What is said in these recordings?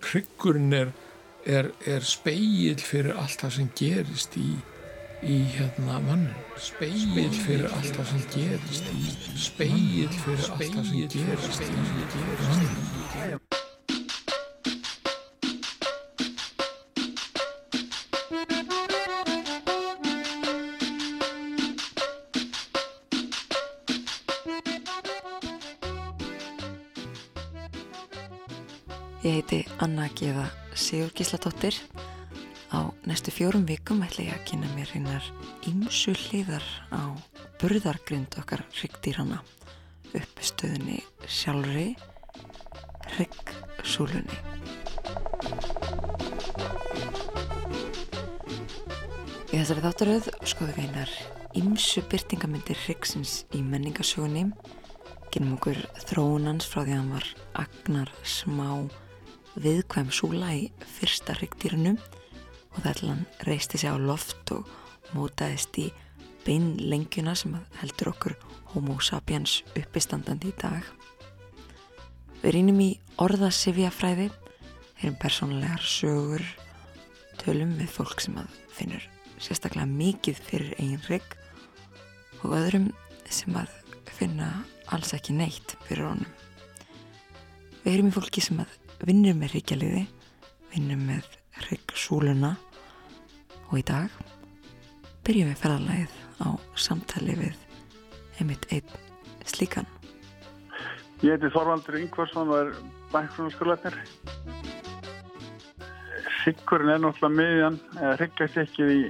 Hryggurinn er, er, er speil fyrir allt það sem gerist í, í hérna mannin. Speil fyrir allt það sem gerist í, speil fyrir allt það sem gerist í mannin. Anna Geða Sigur Gísladóttir. Á næstu fjórum vikum ætla ég að kynna mér hinnar ímsu hliðar á burðargrind okkar hryggdýrana uppstöðunni sjálfri hryggsúlunni. Í þessari þáttaröð skoðum við einar ímsu byrtingamindir hryggsins í menningasjóni kynum okkur þróunans frá því að hann var agnar smá viðkvæm súla í fyrsta hryggdýrunum og hann reisti sig á loft og mótaðist í beinlengjuna sem heldur okkur homo sapiens uppistandandi í dag. Við rínum í orðasifjafræði, heyrum persónulegar sögur, tölum við fólk sem að finnur sérstaklega mikið fyrir eigin hrygg og öðrum sem að finna alls ekki neitt fyrir honum. Við heyrum í fólki sem að vinnur með hryggjaliði, vinnur með hryggsúluna og í dag byrjum við ferðarlægið á samtali við einmitt einn slíkan. Ég heiti Þorvaldur Yngvarsson og er bækfrúnaskólanir. Hryggurinn er náttúrulega miðjan, eða hryggjast ekki í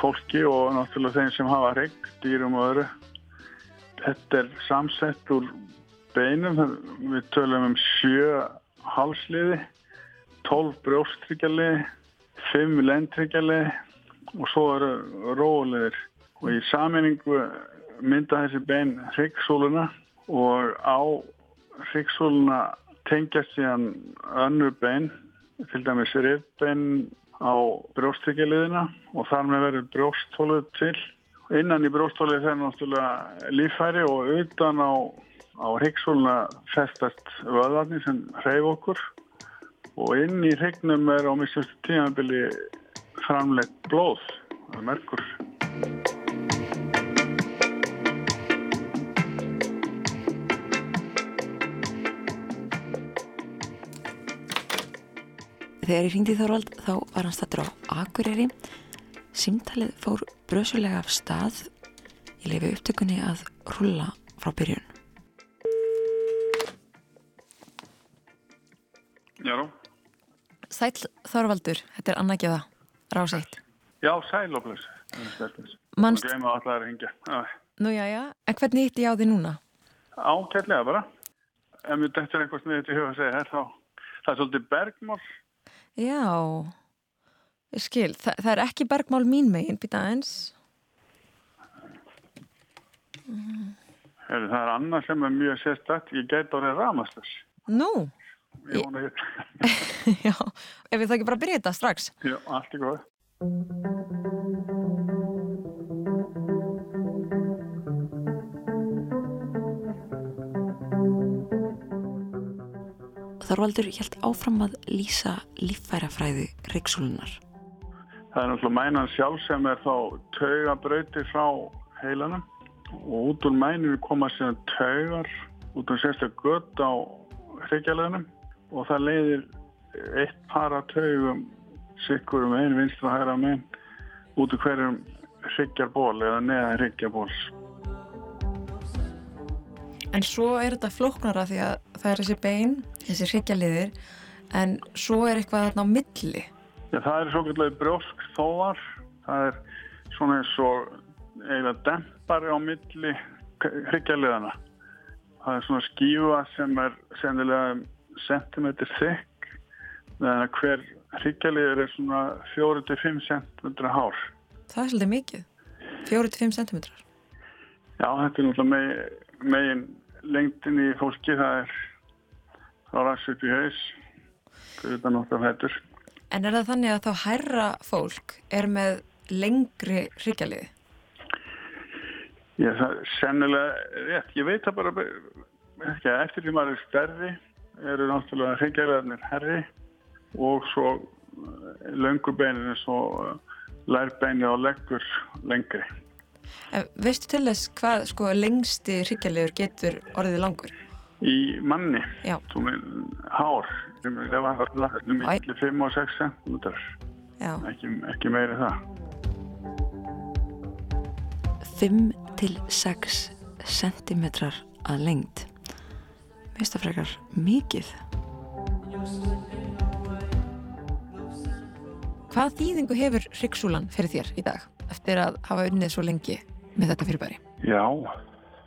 fólki og náttúrulega þeim sem hafa hrygg, dýrum og öðru. Þetta er samsett úr beinum, við tölum um sjö halsliði, tólf brjóstryggjarliði, fimm lendryggjarliði og svo eru róliðir. Og í saminningu mynda þessi bein hryggsóluna og á hryggsóluna tengjast síðan önnur bein, til dæmis rifbein á brjóstryggjarliðina og þar með verður brjósthóluð til. Innan í brjósthólið fer náttúrulega lífæri og utan á á hryggsóluna festast vöðvarnir sem hreyf okkur og inn í hryggnum er á mislustu tímabili framleitt blóð, er merkur. Þegar ég ringdi Þorvald þá var hann stattur á Akureyri. Simtalið fór brösulega af stað. Ég lefi upptökunni að rulla frá byrjun. Sæl Þorvaldur, þetta er Anna Gjöða, ráseitt. já sæl og blöss. Manst, Það gleyma alltaf að ringja. nú já já, en hvernig hitti ég á því núna? Ákveðlega bara. Ef mér dættir eitthvað sniðið til huga að segja þá. Það er svolítið bergmál. Já, ég skil, Þa, það er ekki bergmál mín megin, býta eins. Heru, það er annað sem er mjög sérstætt. Ég gæti orðið ramastas. Nú, Ég Ég- vona ég. já, ef við þá ekki bara byrja þetta strax. Já, allt er góð. Þorvaldur helt áfram að lýsa líffærafræði reyksúlunar. Það er náttúrulega mænan sjálf sem er þá taugabrauti frá heilanum og út úr mæninu koma síðan taugar út úr sérstaklega gött á hryggjarlegunum og það leiðir eitt para taugum sikkur um einu vinstra og hægra megin út úr hverjum hryggjarból eða neða hryggjarbóls. En svo er þetta flóknara því að það er þessi bein, þessi hryggjarliðir, en svo er eitthvað þarna á milli. Já, það er svo kallega brjósk þóvar. Það er svona eins og eiginlega dempari á milli hryggjarliðana. Það er svona skífa sem er sennilega sentimetr þykk meðan að hver hryggjarliður er svona 4-5 cm hár. Það er svolítið mikið. 4-5 cm. Já, þetta er náttúrulega megin, megin lengtin í fólki. Það er ræðs upp í haus. Þetta náttúrulega hættur. En er það þannig að þá hærra fólk er með lengri hryggjarliði? Ég það er sennilega rétt, ég veit það bara ekki að eftir því maður er stærri eru náttúrulega hryggjarlegarnir herri og svo löngubeinin eins og lærbeini og leggur lengri. En veistu til þess hvað sko lengsti hryggjarlegur getur orðið langur? Í manni, Já. þú minn hár, það var alltaf millir 5 og 6 cm, Já. ekki, ekki meiri það. 5 til 6 cm að lengd. Veist það frekar mikið? Hvað þýðingu hefur hryggsúlan fyrir þér í dag eftir að hafa unnið svo lengi með þetta fyrirbæri? Já,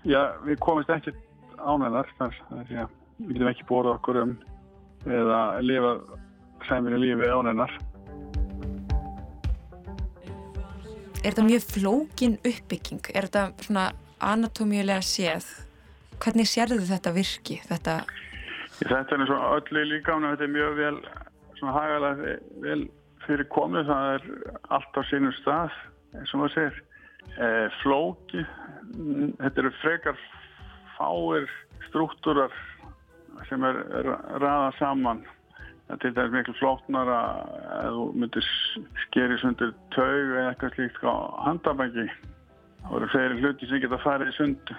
já, við komumst ekki ánæðar, þar að því að við getum ekki bórað okkur um eða lifa sæminu lífi ánæðar. Er þetta mjög flókin uppbygging? Er þetta svona anatómíulega séð? Hvernig sérðu þetta virki? Þetta, Þetta er eins og öllu í líkánu, þetta er mjög vel, hagalega vel fyrir komið, það er allt á sínum stað, eins og maður segir. E, flóki, þetta eru frekar fáir struktúrar sem er, er ræða saman. Það er til dæmis miklu flóknar að þú myndir skeri sundur taug eða eitthvað slíkt á handabæki. Það eru fleiri hluti sem geta farið sund.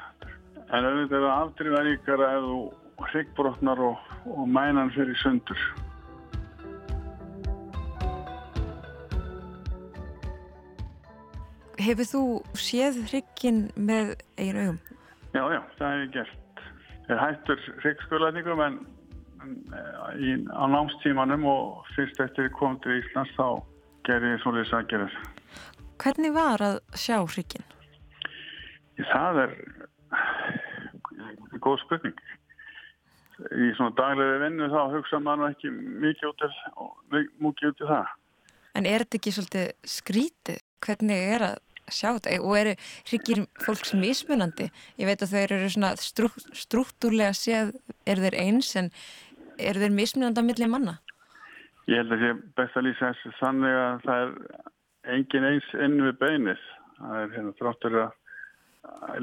En auðvitað er það afdrifnaríkara ef þú hryggbrotnar og, og mænan fyrir sundur. hefur þú séð hryggin með eigin augum? Já, já, það hef ég gert. Ég hættur hryggskurlætningum en, en í, á námstímanum og fyrst eftir komið til Íslands þá gerði ég svolítið sækjaður. Hvernig var að sjá hryggin? Það er góð spurning. Í svona daglegu vinnu þá hugsa maður ekki mikið út, í það. En er þetta ekki svolítið skrítið? Hvernig er að sjá þetta? Og eru hryggir fólks mismunandi? Ég veit að þau eru svona strú, struktúrlega séð, eru þeir eins en eru þeir mismunandi að milli manna? Ég held að það er best að lýsa þessu þannig að það er engin eins inn við beinið. Það er hérna þráttur að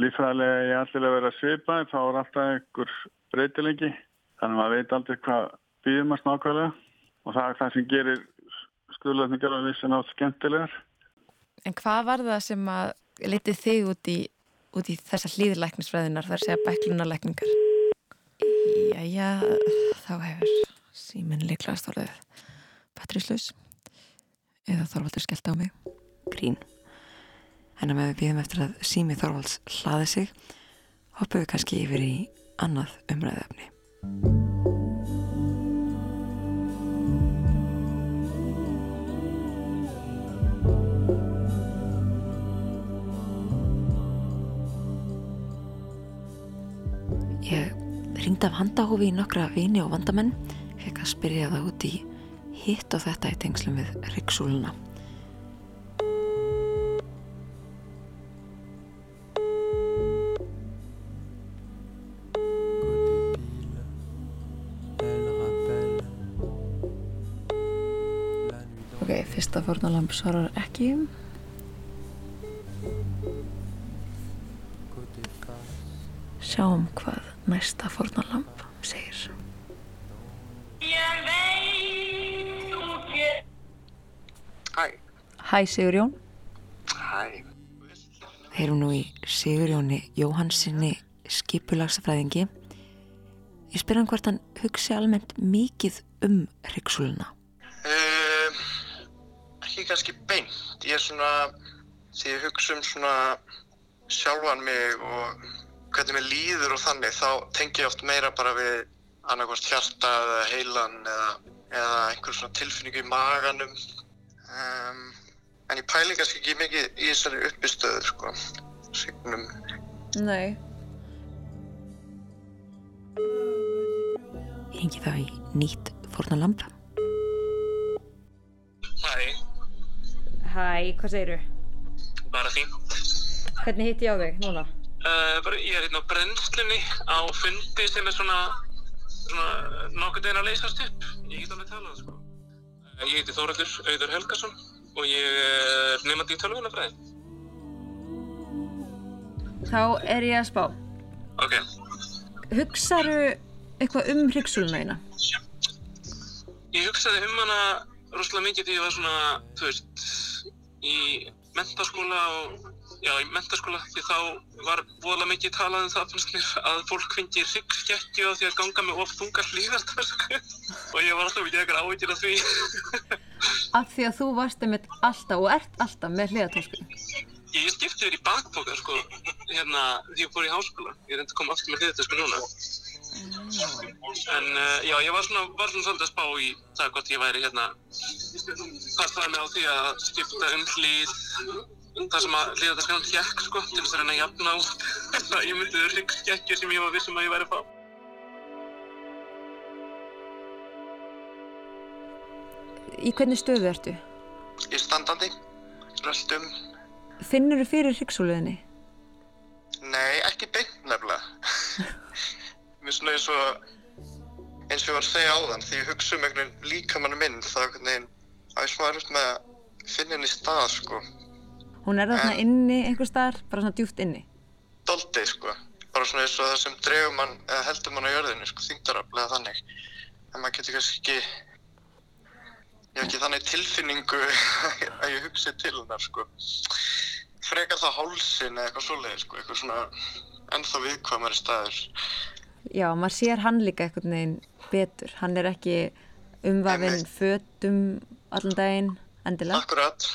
lífræðilega ég allir að vera svipaði þá er alltaf einhver breytilengi þannig að maður veit aldrei hvað býðum að snákvæðlega og það er það sem gerir skurðlætningar og vissin átt skemmtilegar. En hvað var það sem að litið þig út í, út í þessa hlýðilæknisfræðinar þar segja bæklunarlækningar? Jæja, þá hefur síminn líklega stórðið batterislaus eða Þorvaldur skellt á mig. Grín. En að með við býðum eftir að sími Þorvalds hlaði sig hoppum við kannski yfir í annað umræðefni. Ég ringdi af handahófi í nokkra vini og vandamenn fekk að spyrja það út í hitt og þetta í tengslum við ryggsúluna. Fyrsta fórnalamb svarar ekki. Sjáum hvað næsta fórnalamb segir. Hæ, Hæ Sigurjón. hæ, Heyrum nú í Sigurjóni Jóhansinni skipulagsfræðingi. Ég spyr hann hvort hann hugsi almennt mikið um hryggsúluna. Ekki kannski beint, ég er svona, því ég hugsa um svona sjálfan mig og hvernig mér líður og þannig, þá tengi ég oft meira bara við annarkvæmst hjarta eða heilan eða, eða einhver svona tilfinningu í maganum. Um, en ég pæli kannski ekki mikið í þessari uppistöðu, sko, signum. Nei. Hengi þá í nýtt fórnalamb. Hæ, Hæ, hvað segiru? bara fínt. Hvernig hitti ég á þig núna? Uh, bara, ég er hérna á brennslunni á fundi sem er svona, svona nokkur deginn að leysast upp. Ég get alveg talað, sko. Uh, ég heiti Þóraldur Auður Helgason og ég er nefandi í tölvunafræði. Þá er ég að spá. Ok. Hugsaðu eitthvað um hryggsúluna þína? Ég hugsaði um hana rosalega mikið því ég var svona, þú veist, í mentaskóla og, já, í mentaskóla því þá var voðalega mikið talað um það fannst mér að fólk fengi ryggskekkju á því að ganga með of þungar hlýðartösku og ég var alltaf ekki eitthvað áhyggjur af því. Af því að þú varst einmitt alltaf og ert alltaf með hliðatósku. Ég skipti þér í bakpoka, sko, hérna, því ég fór í háskóla. Ég reyndi að koma aftur með hlýðartösku núna. En uh, já, ég var svona, var svona svolítið að spá í það hvort ég væri hérna passaði mig á því að skipta um hlýð það sem að hlýða það skannan hjekk sko til þess að reyna að jafna út það ég myndið ryggskekkju sem ég var vissum að ég væri að fá. Í hvernig stöðu ertu? Ég er standandi, röldum. Finnur þú fyrir hryggsúluðinni? Nei, ekki beint nefnilega. Mér er svona eins og, eins og ég var að segja áðan, því ég hugsa um einhvern veginn líkamannu minn, þá einhvern veginn, að ég smá erfitt með að finna henni stað, sko. Hún er þarna inni einhver staðar, bara svona djúpt inni. Doldið, sko. Bara svona eins og það sem dregur mann, eða heldur mann á jörðinu, sko, þingdaraflega þannig. En maður getur kannski ekki, ég hef ekki þannig tilfinningu að ég hugsi til hennar, sko. Frekar það hálsin eða eitthvað svoleiði, sko, eitthvað svona ennþá viðkvæmari staður. Já, maður sér hann líka einhvern veginn betur. Hann er ekki umvafinn fötum allan daginn, endilega. Akkurat.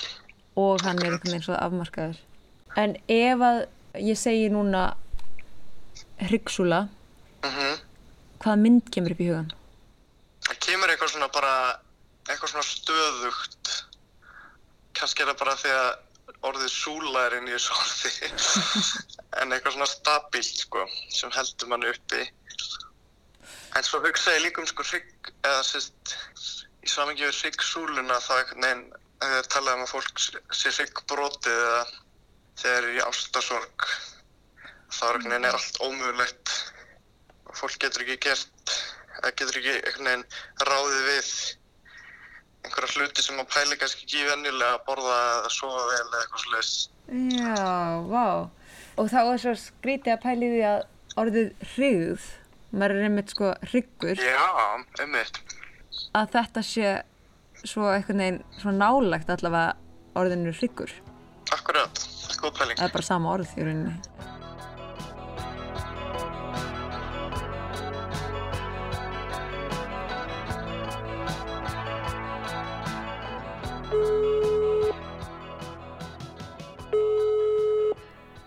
Og hann er einhvern veginn svo afmarkaður. En ef að ég segi núna hryggsúla, Mhm. hvaða mynd kemur upp í hugan? Það kemur eitthvað svona bara, eitthvað svona stöðugt. Kannski er það bara því að orðið súla er inn í þessu orði. en eitthvað svona stabílt, sko, sem heldur mann uppi. En svo hugsa ég líka um sko hrygg, eða sérst, í samingi við hryggsúluna þá einhvern veginn, að það talaði um að fólk sé hryggbrotið eða þegar er í ástasorg. Þá er einhvern veginn er allt ómögulegt og fólk getur ekki gert, eða getur ekki einhvern veginn ráðið við einhverja hluti sem maður pæli kannski ekki venjulega að borða eða sofa vel eða eitthvað slags. Já, vá. Og þá er svo skrítið að pæli því að orðið hrygð, maður er einmitt sko hryggur, Já, einmitt. að þetta sé svo einhvern veginn svo nálagt allavega orðinu hryggur. Akkurat, það er góð pæling. Það er bara sama orð í rauninni.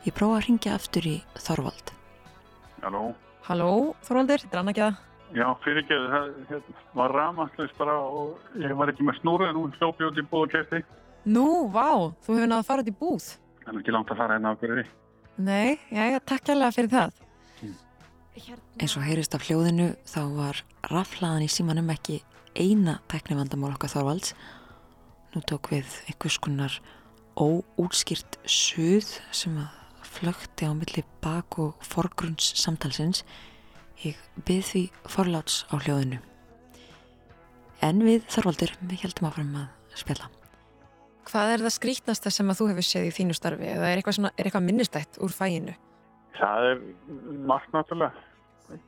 Ég prófa að ringja aftur í Þorvald. Halló. Halló, Þorvaldur, þetta er Anna Gjaða. Já, fyrirgeðu, það hérna, var rafmagslust bara og ég var ekki með snúru en hún hljópi út í búð og kefti. Nú, vá, þú hefur að fara út í búð. Það er ekki langt að fara hérna á hverju. Nei, já, já, takk hérlega fyrir það. Eins og heyrist af hljóðinu þá var raflaðan í símanum ekki eina tæknivandamál okkar Þorvalds. Nú tók við einhvers konar óútskýrt suð sem að flökti á milli bak og forgrunns samtalsins. Ég byrð því forláts á hljóðinu. En við Þorvaldur, við heldum áfram að spjalla. Hvað er það skrítnasta sem að þú hefur séð í þínu starfi eða er eitthvað, svona, er eitthvað minnistætt úr fæinu? Það er margt náttúrulega.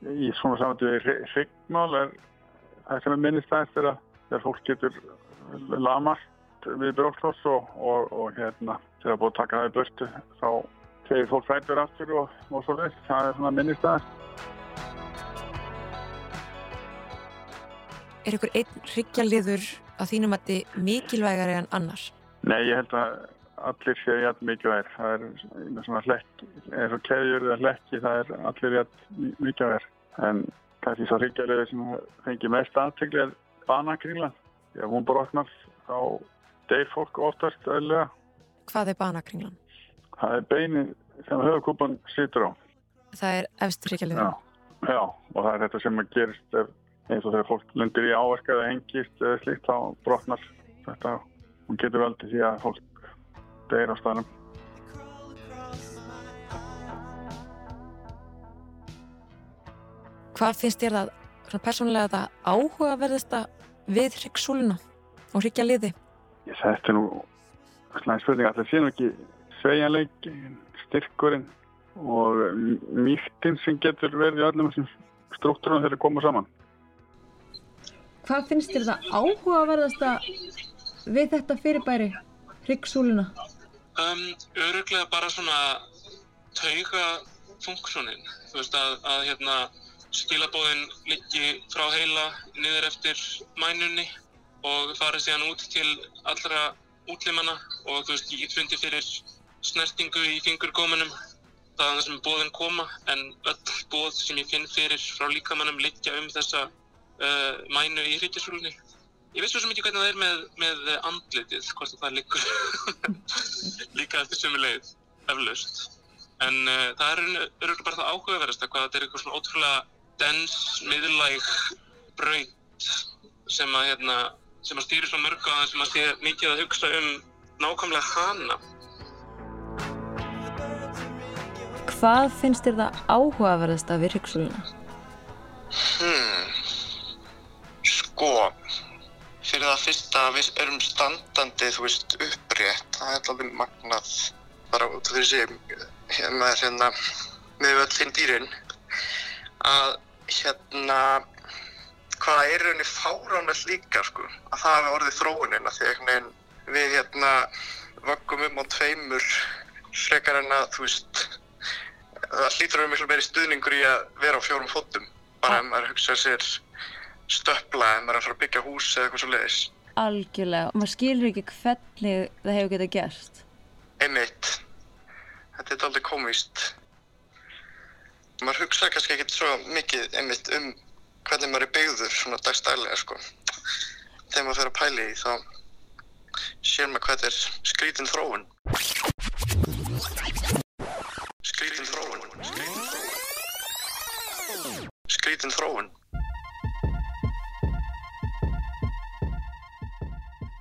Í svona samvættu við hryggmál er það sem er minnist aðeins þegar, þegar fólk getur lamast við brókloss og, og, og hérna þegar búið að taka það í börstu þá segir fólk fætur aftur og, og svo veist. Það er svona minnist aðeins. Er ykkur einn hryggjarliður að þínum að þið mikilvægari en annar? Nei, ég held að allir séu jætt mikilvægir. Það er svona hlekki, eins og keðjur eða hlekki, það er allir jætt mikilvægir. En kannski svo hryggjarliður sem fengi mest aðtegli er banakringlan. Ef hún brotnar þá deyr fólk oftast öðlega. Hvað er banakringlan? Það er beinin sem höfukúpan situr á. Það er efstur hryggjarliður. Já, já, og það er þetta sem að gerist eins og þegar fólk lundir í áverka eða hengist eða slíkt þá brotnar þetta og getur veldið því að fólk deyr á staðnum. Hvað finnst þér það persónulega það áhugaverðasta við hryggsúluna og hryggjarliði? Ég þetta er nú slæm spurning að það sé nú ekki sveigjanleik, styrkurinn og mýftin sem getur verið í öllum þessum struktúrum þegar þeir koma saman. Hvað finnst þér það áhugaverðasta við þetta fyrirbæri, hryggsúluna? Um, öruglega bara svona tauga funksjónin. Þú veist að, að hérna, skilabóðin liggi frá heila niður eftir mænunni og fari síðan út til allra útlimanna og þú veist, ég fundi fyrir snertingu í fingurgómanum það er það sem bóðin koma en öll bóð sem ég finn fyrir frá líkamannum liggja um þessa uh, mænu í hryggjarsúlunni. Ég veist svo mikið hvernig það er með, með andlitið, hvort það liggur líka eftir sömu leið, eflaust. En uh, það er öruglega bara það áhugaverðast að hvað þetta er eitthvað svona ótrúlega dens, miðlæg braut sem að, hérna, sem að stýri svo mörg á það sem að sé mikið að hugsa um nákvæmlega hana. Hvað finnst þér það áhugaverðasta við hryggsúluna? Hmm. Sko, fyrir það fyrsta við erum standandi, þú veist, upprétt, það er alveg magnað, bara út af þessi, hérna, hérna, með öll þinn dýrin, að hérna, hvaða er rauninni fáránveld líka, sko, að það hefur orðið þróunina, því að við, hérna, vöggum um á tveimur, frekar en að, þú veist, það hlýtur vera miklu meiri stuðningur í að vera á fjórum fótum bara ef maður hugsa sér stöppla ef maður er að fara að byggja hús eða eitthvað svo leiðis Algjörlega, og maður skilur ekki hvernig það hefur getað gerst. Einmitt. Þetta er aldrei komist maður hugsa kannski ekkert svo mikið einmitt um hvernig maður er byggður svona dagstælega sko. Þegar maður fer að pæli í þá sér maður hvað þetta er skrítin þróun skrítin þróun.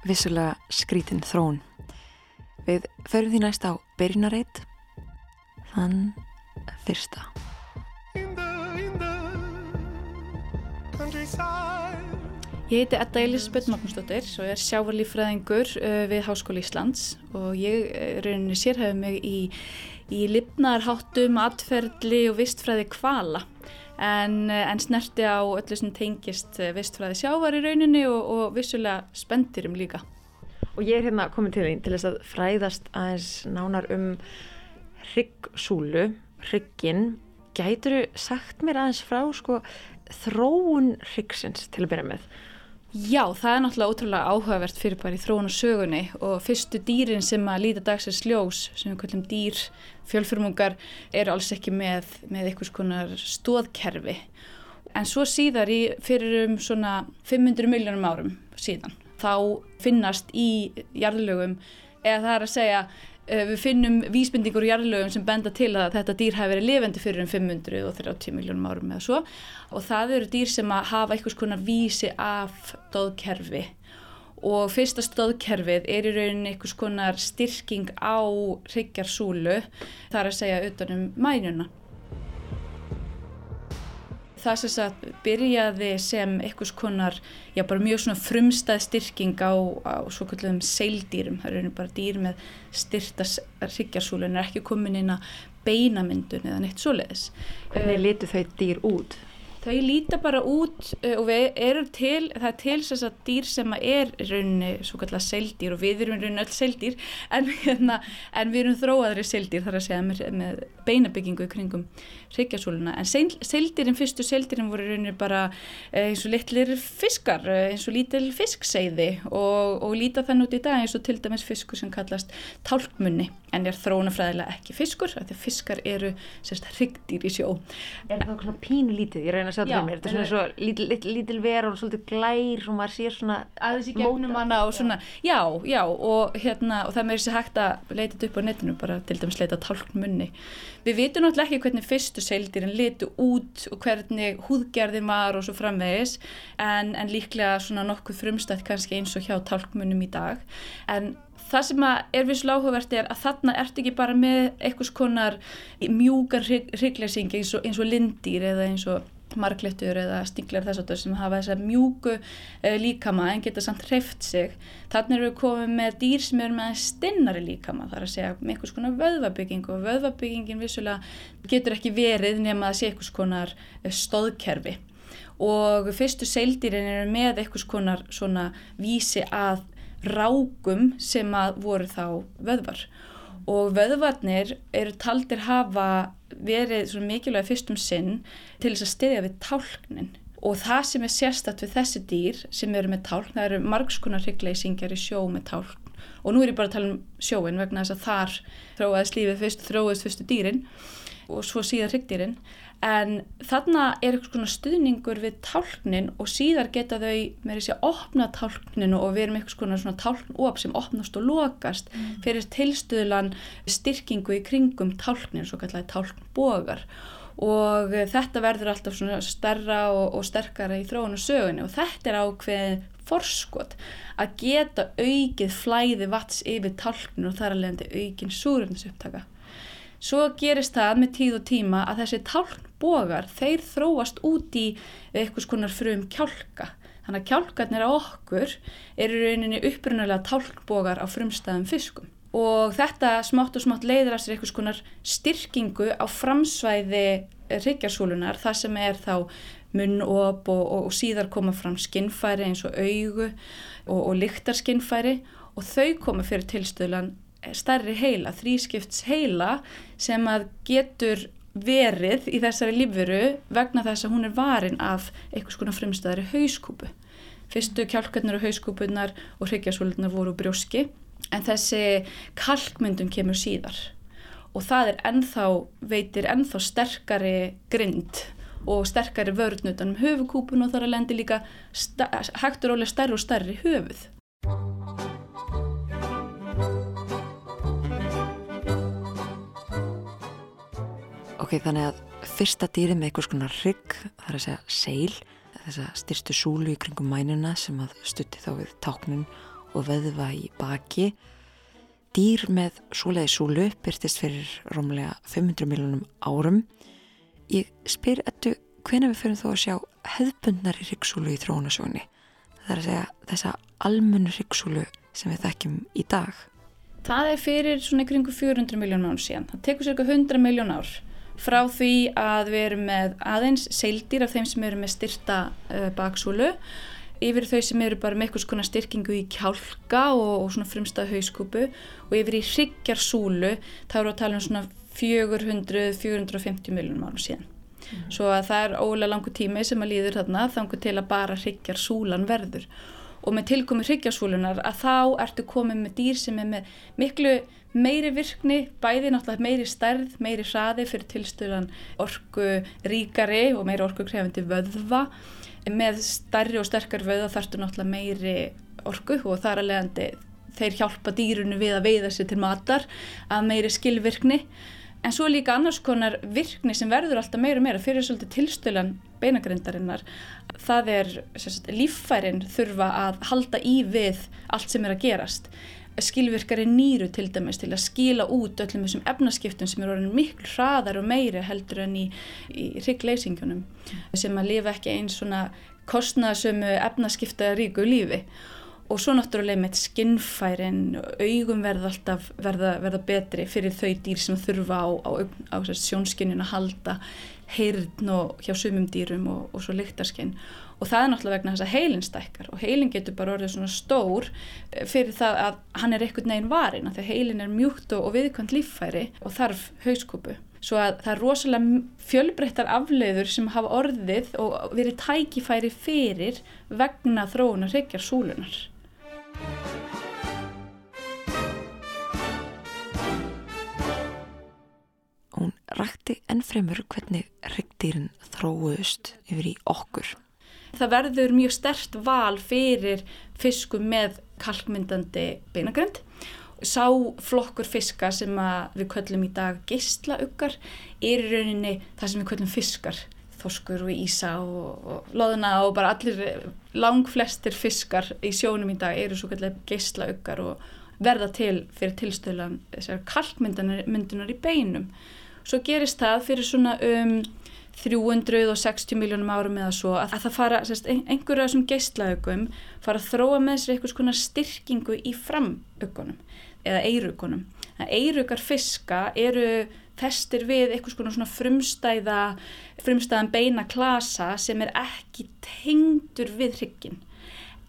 Vissulega skrítin þrón. Við förum því næst á byrjunareit þann fyrsta. Ég heiti Edda Elisabeth Magnúsdóttir og er sjávarlífræðingur uh, við Háskóli Íslands. Og ég uh, rauninni sérhæfi mig í, í lifnarháttum, atferðli og vistfræði kvala en, uh, en snerti á öllu sem tengist uh, vistfræði sjávar í rauninni og, og vissulega spendirum líka. Og ég er hérna komin til þín til þess að fræðast aðeins nánar um hryggsúlu, hrygginn. Gætur þú sagt mér aðeins frá sko, þróun hryggsins til að byrja með? Já, það er náttúrulega ótrúlega áhugavert fyrir bara í þróun og sögunni og fyrstu dýrin sem að líta dagsins ljós, sem við kallum dýr, fjölfyrmungar, eru alls ekki með, með einhvers konar stóðkerfi. En svo síðar í fyrir um svona 500 miljónum árum síðan, þá finnast í jarðlögum, eða það er að segja, við finnum vísbendingur í jarðlögum sem benda til að þetta dýr hafi verið lifendi fyrir um 530 miljónum árum eða svo og það eru dýr sem að hafa einhvers konar vísi af stóðkerfi og fyrsta stóðkerfið er í rauninni einhvers konar styrking á hryggjarsúlu þar að segja utanum mænuna. Það sem sagt byrjaði sem einhvers konar, já bara mjög svona frumstæð styrking á, á svo kallum seildýrum, það eru bara dýr með styrta hryggjarsúlu en er ekki komin inn að beinamyndun eða neitt svoleiðis. Hvernig litu þau dýr út? Þau líta bara út uh, og við erum til, það er til þess að dýr sem er í rauninni svo kallar seildýr og við erum í rauninni öll seildýr en, hérna, en við erum þróaðri seildýr þar að segja með, með beinabyggingu í kringum hryggjarsúluna. En seildýrin, fyrstu seildýrin voru í rauninni bara eins og litlir fiskar, eins og lítil fiskseiði og, og líta þann út í dag eins og til dæmis fiskur sem kallast tálkmunni en er þróunafræðilega ekki fiskur, því að fiskar eru sérst hryggdýr í sjó. Er það svona pínu lítið? Ég reyna að sjá þetta fyrir mér. Þetta er svona svo lítil, lítil, vera og svolítið glær og maður sér svona aðeins í gegnum hana og svona, já, já og hérna, og það með þessi hægt að leita þetta upp á netinu, bara til dæmis leita tálkmunni. Við vitum náttúrulega ekki hvernig fyrstu seildýrin litu út og hvernig húðgerðin var og svo framvegis en, en líklega svona nokkuð frumstætt kannski eins og hjá tálkmunnum í dag en það sem er visslega áhugavert er að þarna ert ekki bara með einhvers konar mjúkar hryggleysing eins, eins og lindýr eða eins og marglettur eða stinglar þess að sem hafa þessa mjúku uh, líkama en geta samt hreift sig. Þannig eru við komið með dýr sem eru með stinnari líkama, það er að segja með einhvers konar vöðvabygging og vöðvabyggingin vissulega getur ekki verið nema að sé einhvers konar eh, stóðkerfi og fyrstu seildýrin eru með einhvers konar svona vísi að rákum sem að voru þá vöðvar og vöðvarnir eru taldir hafa verið svona mikilvæg fyrstum sinn til þess að styðja við tálknin. Og það sem er sérstatt við þessi dýr sem eru með tálkn, það eru margskunar hryggleysingjar í sjó með tálkn. Og nú er ég bara að tala um sjóin vegna þess að þar þróaðist lífið fyrst, þróaðist fyrstu dýrin og svo síðan hryggdýrin en þarna er eitthvað svona stuðningur við tálknin og síðar geta þau með þessi opna tálkninu og við erum eitthvað svona tálknóp sem opnast og lokast mm. fyrir tilstuðlan styrkingu í kringum tálknin, svo kallar tálknbogar. Og þetta verður alltaf svona starra og, og sterkara í þróun og sögunni. Og þetta er ákveð forskot að geta aukið flæði vats yfir tálkninu og þar leiðandi aukin súröfnisupptaka Svo gerist það með tíð og tíma að þessi tálkbogar, þeir þróast út í eitthvað skonar frum kjálka. Þannig að kjálkarnir á okkur eru rauninni upprunalega tálkbogar á frumstæðum fiskum. Og þetta smátt og smátt leiður að sér eitthvað skonar styrkingu á framsvæði ryggjarsúlunar, það sem er þá munnop og, og, og síðar koma fram skinnfæri eins og augu og, og lyktarskinnfæri og þau koma fyrir tilstöðlan starri heila, þrískipts heila sem að getur verið í þessari lífveru vegna þess að hún er varin af einhvers konar fremstæðari hauskúpu. Fyrstu kjálkarnir og hauskúpunar og hryggjarsvöldnar voru brjóski en þessi kalkmyndun kemur síðar og það er ennþá, veitir ennþá sterkari grind og sterkari vörðn utanum höfukúpun og þar að lendi líka hægt og rólega stærri og stærri höfuð. Ok, þannig að fyrsta dýri með einhvers konar rygg, það er að segja seil, þess að styrstu súlu í kringum mænuna sem að stutti þá við táknun og veðva í baki. Dýr með súlega í súlu byrtist fyrir rómlega 500 miljónum árum. Ég spyr ettu hvena við fyrir þó að sjá hefðbundnar í ryggsúlu í þróunasjóni. Það er að segja þessa almennu ryggsúlu sem við þekkjum í dag. Það er fyrir svona kringu 400 miljónum ár síðan. Það tekur cirka 100 miljón ár frá því að við erum með aðeins seildir af þeim sem eru með styrta uh, baksúlu yfir þau sem eru bara með eitthvað svona styrkingu í kjálka og, og svona frumstað hauskúpu og yfir í hryggjarsúlu þá eru að tala um svona 400-450 miljónum árum síðan. Mm. Svo að það er ólega langu tími sem að líður þarna þangu til að bara hryggjarsúlan verður og með tilkomi hryggjarsúlunar að þá ertu komið með dýr sem er með miklu meiri virkni, bæði náttúrulega meiri stærð, meiri hraði fyrir tilstöðan orku ríkari og meiri orku krefandi vöðva. Með stærri og sterkar vöða þarftu náttúrulega meiri orku og þar að leiðandi þeir hjálpa dýrunu við að veiða sér til matar að meiri skilvirkni. En svo líka annars konar virkni sem verður alltaf meira og meira fyrir svolítið tilstölan beinagrindarinnar. Það er sagt, líffærin þurfa að halda í við allt sem er að gerast skilvirkari nýru til dæmis til að skila út öllum þessum efnaskiptum sem eru orðin miklu hraðar og meiri heldur en í, í ryggleisingunum sem að lifa ekki eins svona kostnaðsömu efnaskipta ríku lífi. Og svo náttúrulega með skinnfærin augum verða alltaf verða, verða betri fyrir þau dýr sem þurfa á, á, á, sjónskinnun að halda heyrn og hjá sumum dýrum og, og svo lyktarskinn og það er náttúrulega vegna þess að heilin stækkar og heilin getur bara orðið svona stór eh, fyrir það að hann er ekkert neginn varin að því heilin er mjúkt og, og viðkvæmt líffæri og þarf hauskúpu. Svo að það er rosalega fjölbreyttar afleiður sem hafa orðið og verið tækifæri fyrir vegna þróun og reykjar súlunar Hún rætti ennfremur hvernig ryggdýrin þróuðust yfir í okkur það verður mjög stert val fyrir fiskum með kalkmyndandi beinagrönd. Sá flokkur fiska sem við köllum í dag geyslauggar er í rauninni það sem við köllum fiskar. Þorskur og ísa og, og loðuna og bara allir langflestir fiskar í sjónum í dag eru svo kallar geyslauggar og verða til fyrir tilstöðlan kalkmyndunar í beinum. Svo gerist það fyrir svona um 360 miljónum árum eða svo að, að það fara, sérst, einhverja þessum geistlaugum fara að þróa með sér einhvers konar styrkingu í framaugunum eða eirugunum. Eirugar fiska eru festir við einhvers konar svona frumstæða, frumstæðan beina klasa sem er ekki tengdur við hryggin.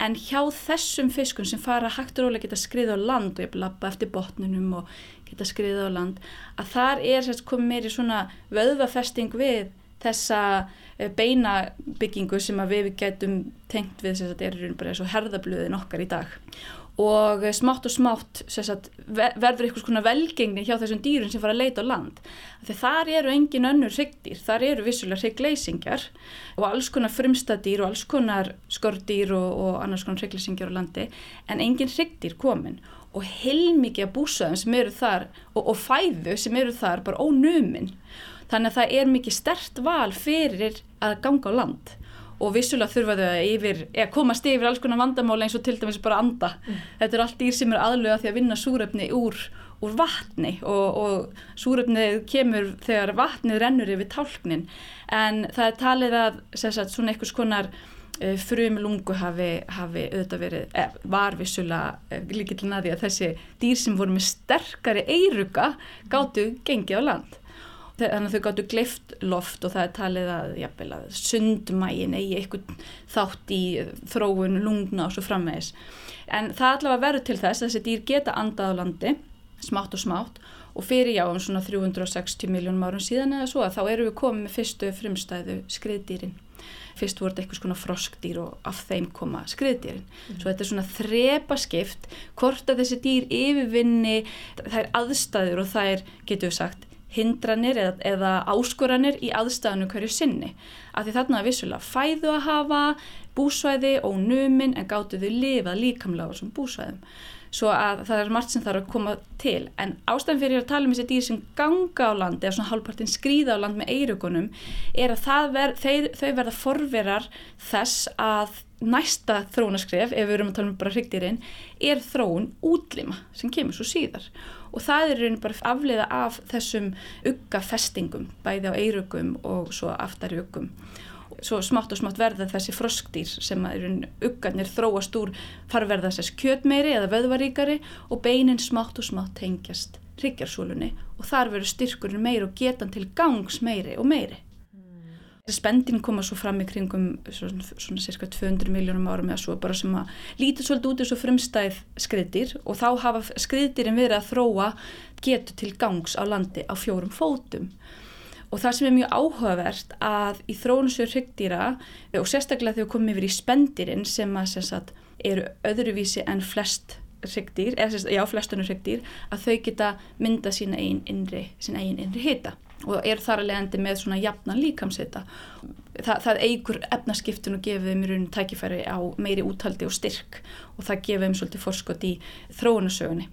En hjá þessum fiskum sem fara hægt og rólega geta skriða á land og ég lappa eftir botnunum og geta skriða á land, að þar er sérst komið meiri svona vöðvafesting við þessa eh, beinabyggingu sem við getum tengt við þess að þetta er bara eins og herðablöðin okkar í dag. Og smátt og smátt sagt, verður einhvers konar velgengni hjá þessum dýrun sem fara að leita á land. Þegar þar eru engin önnur hryggdýr þar eru vissulega hryggleysingjar og alls konar frumstadýr og alls konar skordýr og, og annars konar hryggleysingjar á landi en engin hryggdýr komin. Og heilmikið að búsaðum sem eru þar og, og fæðu sem eru þar bara ónuminn þannig að það er mikið stert val fyrir að ganga á land. Og vissulega þurfa þau að yfir, eða komast yfir alls konar vandamála eins og til dæmis bara anda. Mm. þetta er allt dýr sem er aðlöga því að vinna súröfni úr, úr vatni og, og súröfnið kemur þegar vatnið rennur yfir tálknin. En það er talið að sagt, svona einhvers konar uh, frum lungu hafi, hafi auðvitað verið, eh, var vissulega eh, líkillin að því að þessi dýr sem voru með sterkari eiruga gáttu gengið á land þannig að þau gáttu gleift loft og það er talið að, jafnvel, að sundmægin eigi eitthvað þátt í þróun, lungna og svo framvegis en það allavega verður til þess að þessi dýr geta andað á landi smátt og smátt og fyrir já um svona 360 miljónum árum síðan eða svo að þá eru við komið með fyrstu frumstæðu skriðdýrin fyrst voru þetta eitthvað svona froskdýr og af þeim koma skriðdýrin. Mm. Svo þetta er svona þrepa skipt hvort að þessi dýr yfirvinni þær aðstæður og þær getur við sagt hindranir eða, eða áskoranir í aðstæðanu hverju sinni. Af því þarna er vissulega fæðu að hafa, búsvæði og numin en gáttu þau lifað líkamlega á þessum búsvæðum. Svo að það er margt sem þarf að koma til. En ástæðan fyrir að tala um þessi dýr sem ganga á land eða svona hálfpartin skrýða á land með eirugunum er að ver, þeir, þau verða forverar þess að næsta þróunaskref, ef við erum að tala um bara hrigdýrin, er þróun útlima sem kemur svo síðar og það er raunin bara afleiða af þessum uggafestingum, bæði á eirugum og svo aftari uggum. Svo smátt og smátt verða þessi froskdýr sem er uggarnir þróast úr farverða þess kjötmeiri eða vöðvaríkari og beinin smátt og smátt tengjast hryggjarsólunni og þar verður styrkurinn meiri og getan til gangs meiri og meiri. Spendin koma svo fram í kringum svona, svona cirka 200 miljónum árum eða svo bara sem að lítið svolítið út þessu frumstæð skriðdir og þá hafa skriðdirinn verið að þróa getur til gangs á landi á fjórum fótum og það sem er mjög áhugavert að í þróunusjör hryggdýra og sérstaklega þegar við komum yfir í spendirinn sem að sem sagt, eru öðruvísi en flest hryggdýr, eða já flestunur hryggdýr að þau geta mynda sína einn innri, einn innri hita og er þar að leiðandi með svona jafnan líkamsita. Þa, það eigur efnaskiptun og gefið um í rauninu tækifæri á meiri úthaldi og styrk og það gefið um svolítið forskot í þróunasögunni.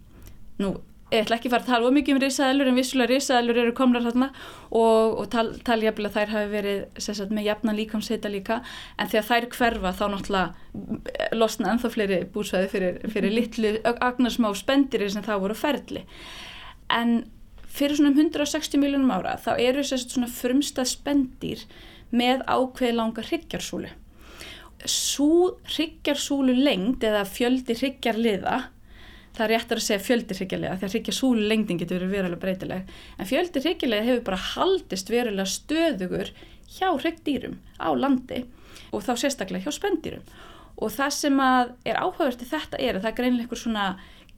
Nú, ég ætla ekki að fara að tala um mikið um risaðalur en vissulega risaðalur eru komlar þarna og, og tal, taljaflega þær hafi verið sagt, með jafnan líkamsita líka en þegar þær hverfa þá náttúrulega losna ennþá fleiri búsvæði fyrir, fyrir litlu agnarsmá spendirir sem það voru ferli. En fyrir svona 160 miljónum ára þá eru að svona frumstað spendir með ákveð langa hryggjarsúlu. Svo hryggjarsúlu lengd eða fjöldi hryggjarliða, það er réttar að segja fjöldi hryggjarliða því að hryggjarsúlu lengdin getur verið verulega breytileg, en fjöldi hryggjarliða hefur bara haldist verulega stöðugur hjá hryggdýrum á landi og þá sérstaklega hjá spendýrum. Og það sem er áhugavert í þetta er að það er greinlega einhver svona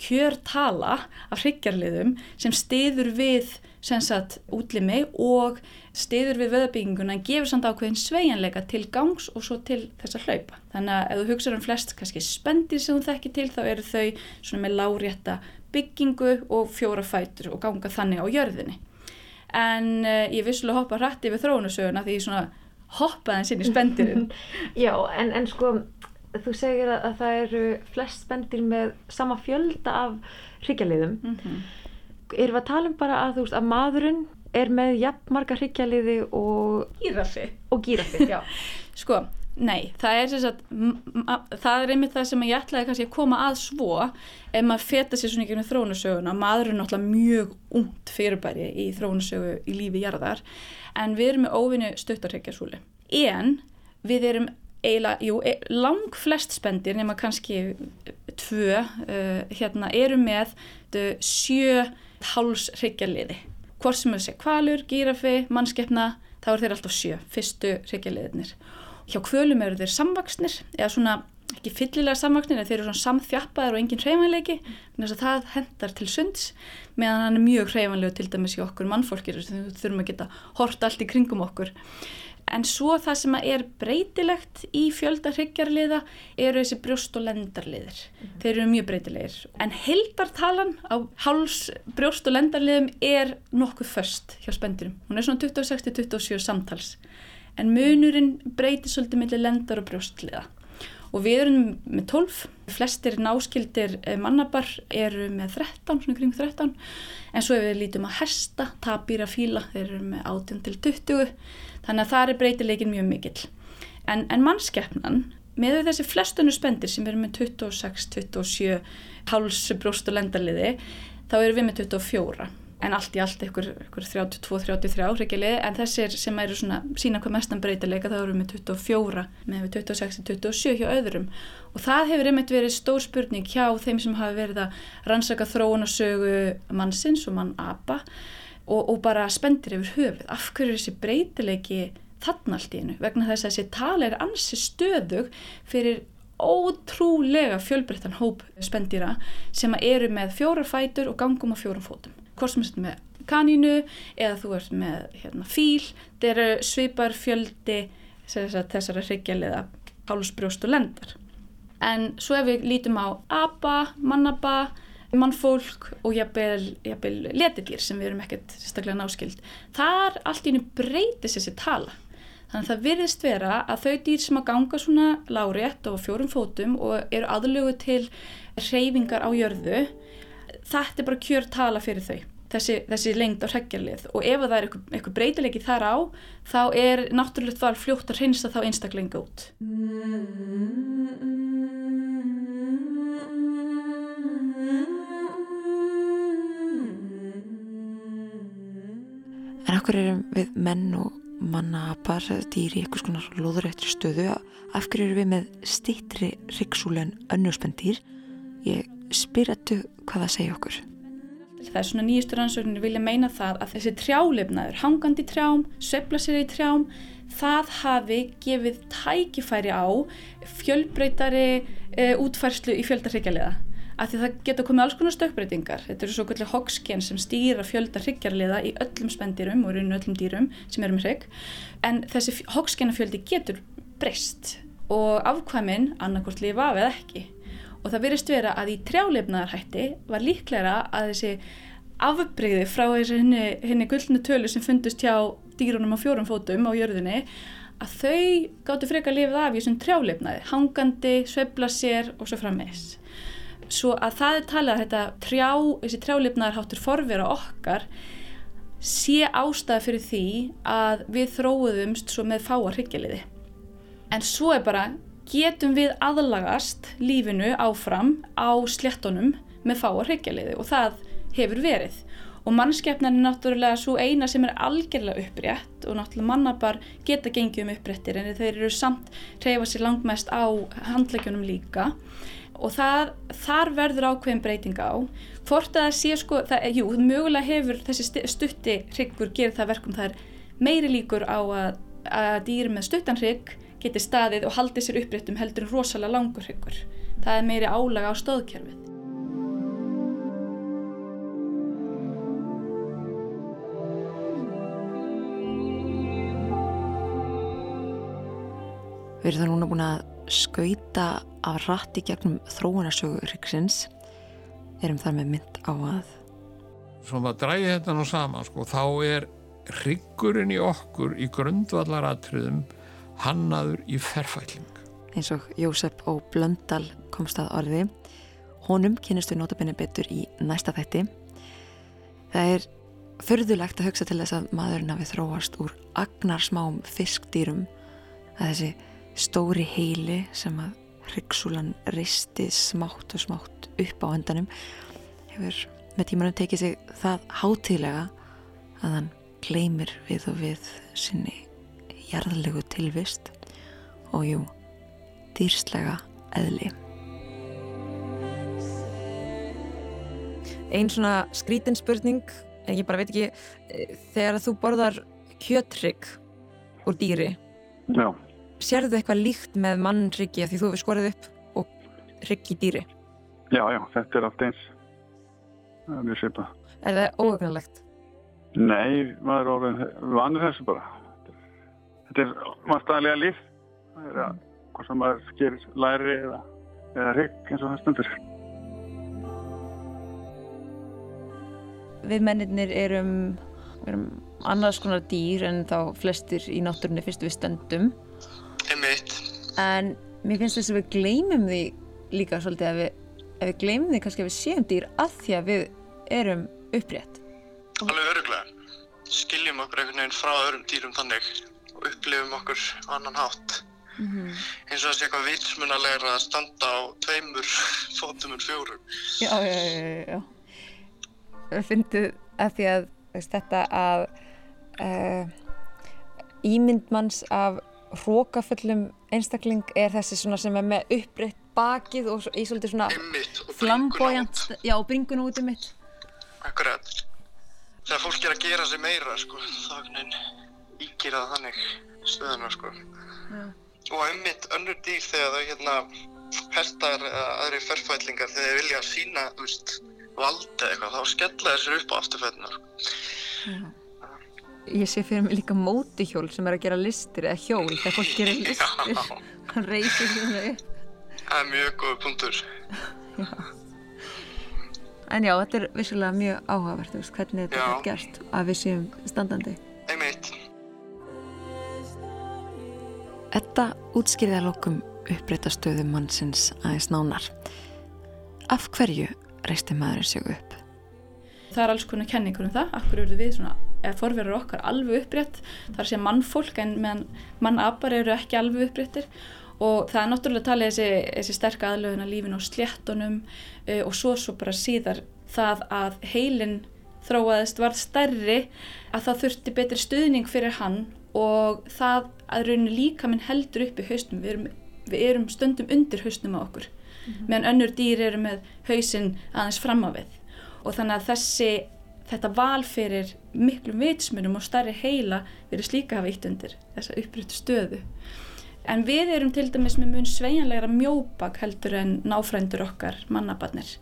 kjörtala af hryggjarliðum sem stiður við sagt, útlimi og stiður við vöðabygginguna en gefur samt ákveðin sveianleika til gangs og svo til þess að hlaupa. Þannig að ef þú hugsaður um flest kannski spendir sem þú þekkir til þá eru þau svona með lárétta byggingu og fjóra fætur og ganga þannig á jörðinni. En uh, ég vissulega hoppa hrætti við þróunasöguna því ég svona hoppaði henn í spendirinn. Já, en, en sko þú segir að, að það eru flest spendir með sama fjölda af hryggjarliðum mm -hmm. erum við að tala um bara að, veist, að maðurinn er með jafnmarga hryggjarliði og gíraffi og gíraffi, já. Sko, Nei, það er, sagt, það er einmitt það sem ég ætlaði kannski að koma að svo ef maður feta sér svona í gegnum þróunasöguna maður er náttúrulega mjög ungt fyrirbæri í þróunasögu í lífi jarðar en við erum með óvinni stöttarhegjarsúli en við erum eiginlega, jú, e, lang flest spendir nema kannski tvö uh, hérna eru með sjö hálsregjaliði hvort sem við sé kvalur, gírafi, mannskeppna þá er þeir alltaf sjö, fyrstu regjaliðinir hjá kvölum eru þeir samvaksnir eða svona ekki fyllilega samvaksnir en þeir eru svona samþjappaðar og engin hreyfanleiki þannig að það hendar til sunds meðan hann er mjög hreyfanlegu til dæmis í okkur mannfólkir við þurfum að geta hort allt í kringum okkur en svo það sem er breytilegt í fjölda hryggjarliða eru þessi brjóst og lendarliðir. Mm -hmm. þeir eru mjög breytilegir. En heldartalan á háls brjóst og lendarliðum er nokkuð först hjá spendirum hún er svona 26-27 samtals. En munurinn breytir svolítið millir lendar og brjóstliða. Og við erum með 12, flestir náskildir eh, mannabar eru með 13, svona kring 13 en svo ef við lítum að hesta, tapýra fíla, þeir eru með 18 til 20 þannig að það er breytileikin mjög mikill. En, en mannskeppnan með þessi flestunur spendir sem eru með 26, 27 háls brjóst og lendarliði þá eru við með 24 en allt í allt ykkur, ykkur 32-33 áhrikilið en þessir sem eru svona sína hvað mestan breytileika þá eru við með 24 með 26-27 hjá öðrum. Og það hefur einmitt verið stór spurning hjá þeim sem hafi verið að rannsaka þróun og sögu mannsins og mann apa og, og bara spendir yfir höfuð. Af hverju þessi breytileiki þarna allt í einu? Vegna þess að þessi tala er ansi stöðug fyrir ótrúlega fjölbreyttan hóp spendýra sem eru með fjórar fætur og gangum á fjórum fótum. Hvort sem er með kanínu eða þú ert með hérna, fíl, þetta eru svipar fjöldi þessara hryggjarliða hálsbrjóst og lendar. En svo ef við lítum á apa, mannaba, mannfólk og jafnvel letidýr sem við erum ekkert sérstaklega náskild, þar allt í nú breytis þessi tala. Þannig að það virðist vera að þau dýr sem að ganga svona lárétt og fjórum fótum og eru aðlögu til reyfingar á jörðu, þetta er bara kjör tala fyrir þau þessi, þessi lengd á hreggjarlið og ef það er eitthvað, breytilegi þar á þá er náttúrulegt val fljótt að reynsa þá einstaklega út En okkur erum við menn og mannapar dýri í eitthvað svona loðurættri stöðu af hverju erum við með stittri ryggsúlen önnuspenndýr ég spyrjatu hvað það segja okkur. Það er svona nýjastur ansvörnir vilja meina það að þessi trjálefnaður, hangandi trjám, söfla sér í trjám, það hafi gefið tækifæri á fjölbreytari e, útfærslu í fjöldarhyggjarliða. Af því það geta komið alls konar stökkbreytingar. Þetta eru svo kvöldi hoksken sem stýra fjöldarhyggjarliða í öllum spendirum og rauninu öllum dýrum sem eru með hrygg. En þessi hokskenafjöldi getur breyst og afkvæminn annarkort lifa af eða ekki og það verist vera að í trjálefnaðarhætti var líklæra að þessi afbreyði frá þessi henni, henni gullnu tölu sem fundust hjá dýrunum á fjórum fótum á jörðinni að þau gáttu freka að lifa af í þessum trjálefnaði, hangandi, svebla sér og svo frammeins. Svo að það er talað að þetta trjá, þessi trjálefnaðarháttur forvera okkar sé ástæða fyrir því að við þróðumst svo með fáar hryggeliði. En svo er bara getum við aðlagast lífinu áfram á sléttonum með fáar hryggjarliði og það hefur verið og mannskeppnan er náttúrulega svo eina sem er algjörlega upprétt og náttúrulega mannabar geta gengið um uppréttir en þeir eru samt reyfa sér langmest á handleikjunum líka og það, þar verður ákveðin breyting á hvort að það sé sko, það, jú, mögulega hefur þessi stutti hryggur gerð það verkum það er meiri líkur á að, að dýr með stuttan hrygg geti staðið og haldið sér uppréttum heldur en rosalega langur hryggur. Það er meiri álaga á stóðkerfið. Við erum það núna búin að skauta af rætti gegnum þróunarsögu hryggsins. Erum þar með mynd á að... Svo maður dræði þetta nú saman, sko, þá er hryggurinn í okkur í grundvallaratriðum hannaður í ferfæling. Eins og Jósef og Blöndal komst að orði. Honum kynist við notabene betur í næsta þætti. Það er förðulegt að hugsa til þess að maðurinn hafi þróast úr agnarsmám fiskdýrum að þessi Stóri heili sem að hryggsúlan risti smátt og smátt upp á endanum hefur með tímanum tekið sig það hátíðlega að hann gleymir við og við sinni jarðlegu tilvist og jú, dýrslega eðli. Einn svona skrítin spurning, en ég bara veit ekki, eh, þegar þú borðar kjötrygg úr dýri, Já, sérðu eitthvað líkt með mannryggi því þú hefur skorið upp og rygg í dýri? já, já, þetta er allt eins. Það er mjög svipað. Er það óögnalegt? Nei, maður er orðin vanur þessu bara. Þetta er mannstæðilega líf. Það er að hvað sem maður gerir læri eða, eða rygg eins og það stundur. Við mennirnir erum, erum annars konar dýr en þá flestir í náttúrunni fyrst við stöndum. Einmitt. En mér finnst þess að við gleymum því líka svolítið að við, ef við gleymum því kannski að við séum dýr að því að við erum upprétt. Alveg öruglega. Skiljum okkur einhvern veginn frá öðrum dýrum þannig og upplifum okkur annan hátt. Eins og sé eitthvað vitsmunalegra að standa á tveimur fótum en fjórum. Já, já, já, já. Við fyndum að því að þetta að uh, ímyndmanns af hrókafullum einstakling er þessi svona sem er með uppbreytt bakið og í svolítið svona og flambójant, já, bringun út um mitt. Akkurat. Þegar fólk er að gera sig meira, sko, þá einhvern veginn íkýra það þannig stöðuna, sko. Og einmitt önnur dýr þegar þau hérna hestar eða aðri ferfætlingar þegar þau vilja sína, þú veist, vald eða eitthvað, þá skella þeir sér upp á afturfætunar. Ég sé fyrir mig líka mótihjól sem er að gera listir eða hjól þegar fólk gerir listir. Já, Hann reysir svona upp. það er mjög góð punktur. En já, þetta er vissulega mjög áhugavert, þú veist, hvernig þetta Já. er gert að við séum standandi. Einmitt. Þetta útskýrði að lokum uppbreyta stöðu mannsins aðeins nánar. Af hverju reisti maðurinn sig upp? Það er alls konar kenningur um það, akkur eru við svona, eða forverður okkar alveg upprétt, að segja mannfólk en meðan mannapar eru ekki alveg uppréttir. Og það er náttúrulega talið þessi, þessi sterk aðlöfun að lífin á sléttunum uh, og svo svo bara síðar það að heilin þróaðist varð stærri að það þurfti betri stuðning fyrir hann og það að rauninni líka minn heldur upp í haustum, við erum, við erum stundum undir haustum á okkur meðan önnur dýr eru með hausinn aðeins fram á við. Og þannig að þessi, þetta val fyrir miklum vitsmunum og starri heila verið slíka hafa ítt undir þessa uppryttu stöðu. En við erum til dæmis með mun sveigjanlegra mjóbak heldur en náfrændur okkar mannabarnir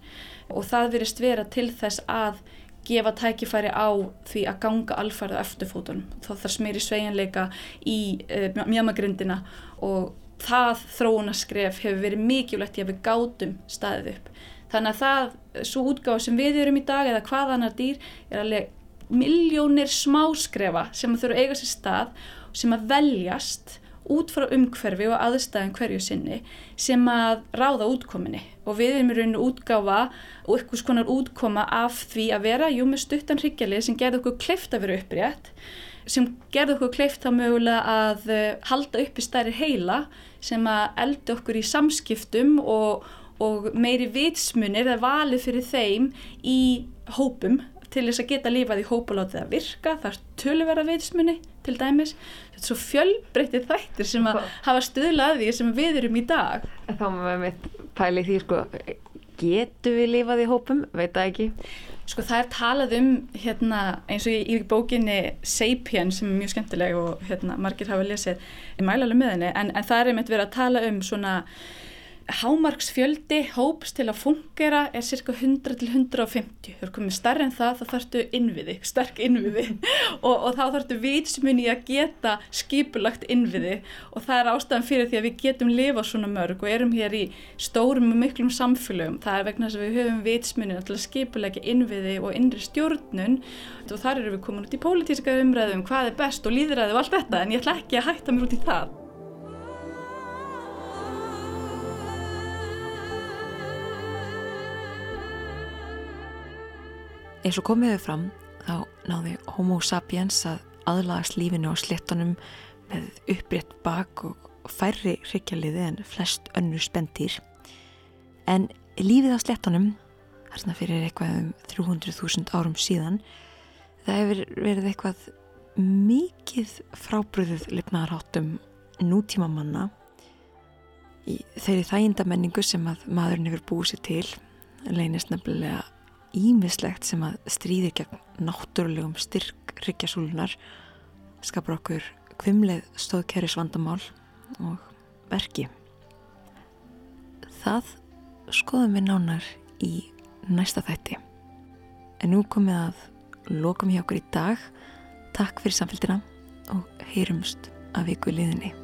og það verist vera til þess að gefa tækifæri á því að ganga alfarið á eftirfótunum. Þá þarf smeri sveigjanleika í uh, mjamagrindina og það þróunaskref hefur verið mikilvægt í að við gátum staðið upp. Þannig að það, svo útgáð sem við erum í dag eða hvað annar dýr er alveg miljónir smáskrefa sem þurfa að eiga sér stað sem að veljast út frá umhverfi og aðstæðum hverju sinni sem að ráða útkominni og við erum í rauninu útgáfa og eitthvað konar útkoma af því að vera, jú, með stuttan hryggjalið sem gerði okkur kleift að vera upprétt sem gerði okkur kleift þá mögulega að uh, halda upp í stærri heila sem að eldi okkur í samskiptum og, og meiri vitsmunir eða valið fyrir þeim í hópum til þess að geta lifað í hóp og látið að virka, það er töluverða vitsmunni til dæmis, þetta er svo fjölbreytið þættir sem að hafa stuðlað því sem við erum í dag. Þá maður með pæli því, sko, getur við lifað í hópum? Veit það ekki. Sko það er talað um hérna eins og í, bókinni Sapien sem er mjög skemmtileg og hérna margir hafa lesið í mælalu með henni en, en það er einmitt verið að tala um svona hámarksfjöldi hóps til að fungera er cirka 100 til 150 þau eru komið starri en það þá þarftu innviði, sterk innviði. Og, og þá þarftu vitsmunni að geta skipulagt innviði. Og það er ástæðan fyrir því að við getum lifað svona mörg og erum hér í stórum og miklum samfélögum. Það er vegna þess að við höfum vitsmunni til að skipulegja innviði og innri stjórnun. Og þar eru við komin út í pólitíska umræðum hvað er best og líðræði og allt þetta en ég ætla ekki að hætta mér út í það Eins og komiðu fram þá náði Homo sapiens að aðlagast lífinu á sléttunum með upprétt bak og færri hryggjarliði en flest önnur spendýr. En lífið á slettunum þarna fyrir eitthvað um 300.000 árum síðan það hefur verið eitthvað mikið frábröðuð lifnaðarháttum nútíma manna í þeirri þægindamenningu sem að maðurinn hefur búið sér til leynist nefnilega ímislegt sem að stríðir gegn náttúrulegum styrk ryggjasúlunar skapar okkur kvimleið stóðkerris vandamál og verki. Það skoðum við nánar í næsta þætti. En nú komið að lokum hjá okkur í dag. Takk fyrir samfélgina og heyrumst að viku liðinni.